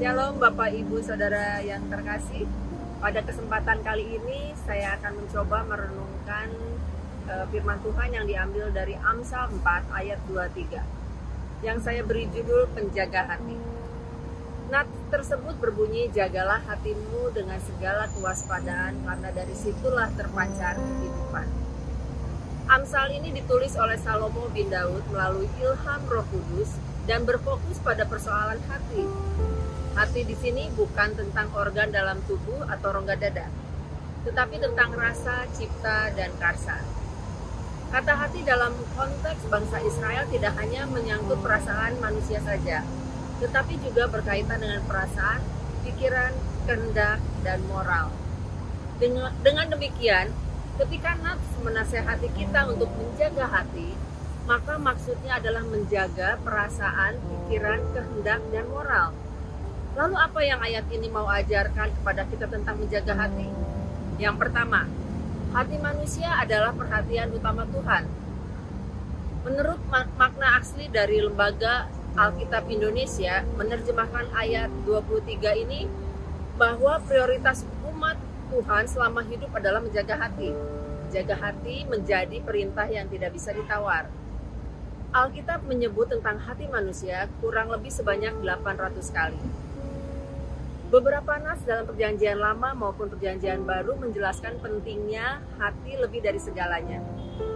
Shalom Bapak Ibu Saudara yang terkasih. Pada kesempatan kali ini saya akan mencoba merenungkan uh, firman Tuhan yang diambil dari Amsal 4 ayat 23. Yang saya beri judul penjaga hati. Nat tersebut berbunyi jagalah hatimu dengan segala kewaspadaan karena dari situlah terpancar kehidupan. Amsal ini ditulis oleh Salomo bin Daud melalui ilham Roh Kudus dan berfokus pada persoalan hati. Hati di sini bukan tentang organ dalam tubuh atau rongga dada, tetapi tentang rasa, cipta, dan karsa. Kata hati dalam konteks bangsa Israel tidak hanya menyangkut perasaan manusia saja, tetapi juga berkaitan dengan perasaan, pikiran, kehendak, dan moral. Dengan, dengan demikian, ketika nafs menasehati kita untuk menjaga hati, maka maksudnya adalah menjaga perasaan, pikiran, kehendak, dan moral. Lalu apa yang ayat ini mau ajarkan kepada kita tentang menjaga hati? Yang pertama, hati manusia adalah perhatian utama Tuhan. Menurut makna asli dari lembaga Alkitab Indonesia menerjemahkan ayat 23 ini bahwa prioritas umat Tuhan selama hidup adalah menjaga hati. Jaga hati menjadi perintah yang tidak bisa ditawar. Alkitab menyebut tentang hati manusia kurang lebih sebanyak 800 kali. Beberapa nas dalam perjanjian lama maupun perjanjian baru menjelaskan pentingnya hati lebih dari segalanya.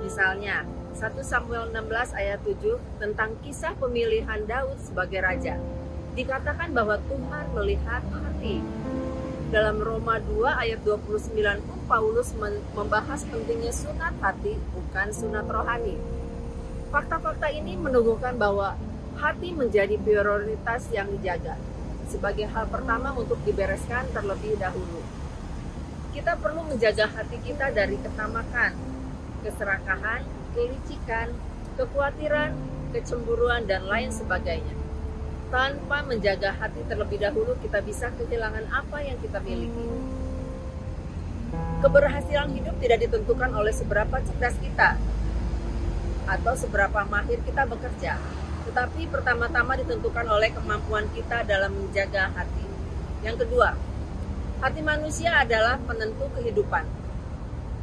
Misalnya, 1 Samuel 16 ayat 7 tentang kisah pemilihan Daud sebagai raja. Dikatakan bahwa Tuhan melihat hati dalam Roma 2 ayat 29 pun Paulus membahas pentingnya sunat hati bukan sunat rohani. Fakta-fakta ini menunjukkan bahwa hati menjadi prioritas yang dijaga sebagai hal pertama untuk dibereskan terlebih dahulu. Kita perlu menjaga hati kita dari ketamakan, keserakahan, kelicikan, kekhawatiran, kecemburuan, dan lain sebagainya tanpa menjaga hati terlebih dahulu kita bisa kehilangan apa yang kita miliki. Keberhasilan hidup tidak ditentukan oleh seberapa cerdas kita atau seberapa mahir kita bekerja, tetapi pertama-tama ditentukan oleh kemampuan kita dalam menjaga hati. Yang kedua, hati manusia adalah penentu kehidupan.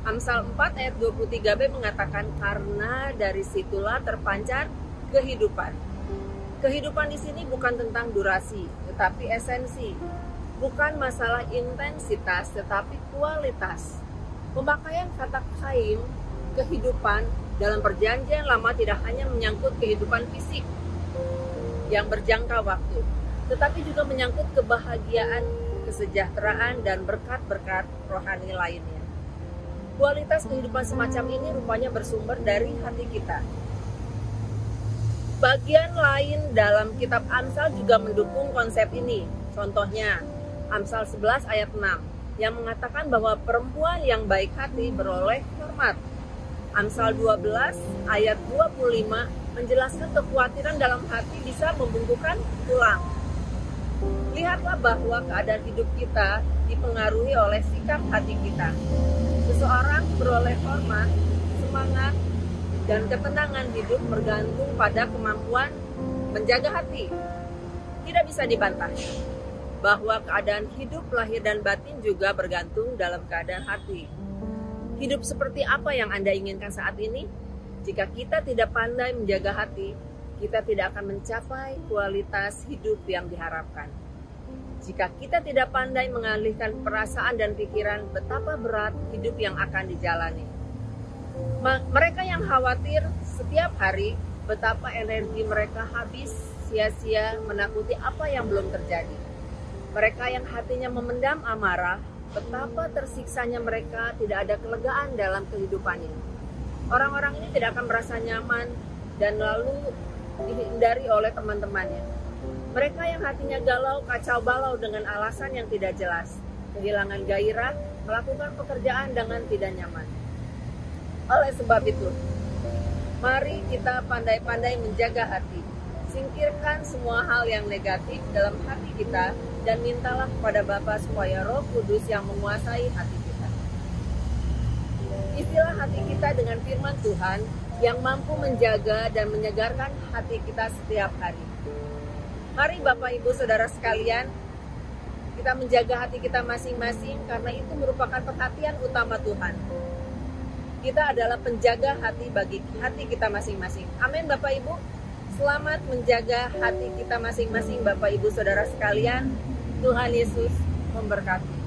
Amsal 4 ayat 23b mengatakan karena dari situlah terpancar kehidupan. Kehidupan di sini bukan tentang durasi, tetapi esensi. Bukan masalah intensitas, tetapi kualitas. Pemakaian kata kaim, kehidupan dalam perjanjian lama tidak hanya menyangkut kehidupan fisik yang berjangka waktu, tetapi juga menyangkut kebahagiaan, kesejahteraan, dan berkat-berkat rohani lainnya. Kualitas kehidupan semacam ini rupanya bersumber dari hati kita, Bagian lain dalam kitab Amsal juga mendukung konsep ini. Contohnya, Amsal 11 ayat 6 yang mengatakan bahwa perempuan yang baik hati beroleh hormat. Amsal 12 ayat 25 menjelaskan kekhawatiran dalam hati bisa membungkukan tulang. Lihatlah bahwa keadaan hidup kita dipengaruhi oleh sikap hati kita. Seseorang beroleh hormat, semangat, dan ketenangan hidup bergantung pada kemampuan menjaga hati. Tidak bisa dibantah bahwa keadaan hidup lahir dan batin juga bergantung dalam keadaan hati. Hidup seperti apa yang Anda inginkan saat ini? Jika kita tidak pandai menjaga hati, kita tidak akan mencapai kualitas hidup yang diharapkan. Jika kita tidak pandai mengalihkan perasaan dan pikiran, betapa berat hidup yang akan dijalani mereka yang khawatir setiap hari betapa energi mereka habis sia-sia menakuti apa yang belum terjadi. Mereka yang hatinya memendam amarah, betapa tersiksanya mereka tidak ada kelegaan dalam kehidupannya. Orang-orang ini tidak akan merasa nyaman dan lalu dihindari oleh teman-temannya. Mereka yang hatinya galau, kacau balau dengan alasan yang tidak jelas, kehilangan gairah, melakukan pekerjaan dengan tidak nyaman. Oleh sebab itu, mari kita pandai-pandai menjaga hati. Singkirkan semua hal yang negatif dalam hati kita dan mintalah kepada Bapa supaya Roh Kudus yang menguasai hati kita. Istilah hati kita dengan firman Tuhan yang mampu menjaga dan menyegarkan hati kita setiap hari. Mari Bapak Ibu Saudara sekalian, Kita menjaga hati kita masing-masing karena itu merupakan perhatian utama Tuhan. Kita adalah penjaga hati bagi hati kita masing-masing. Amin Bapak Ibu. Selamat menjaga hati kita masing-masing Bapak Ibu Saudara sekalian. Tuhan Yesus memberkati.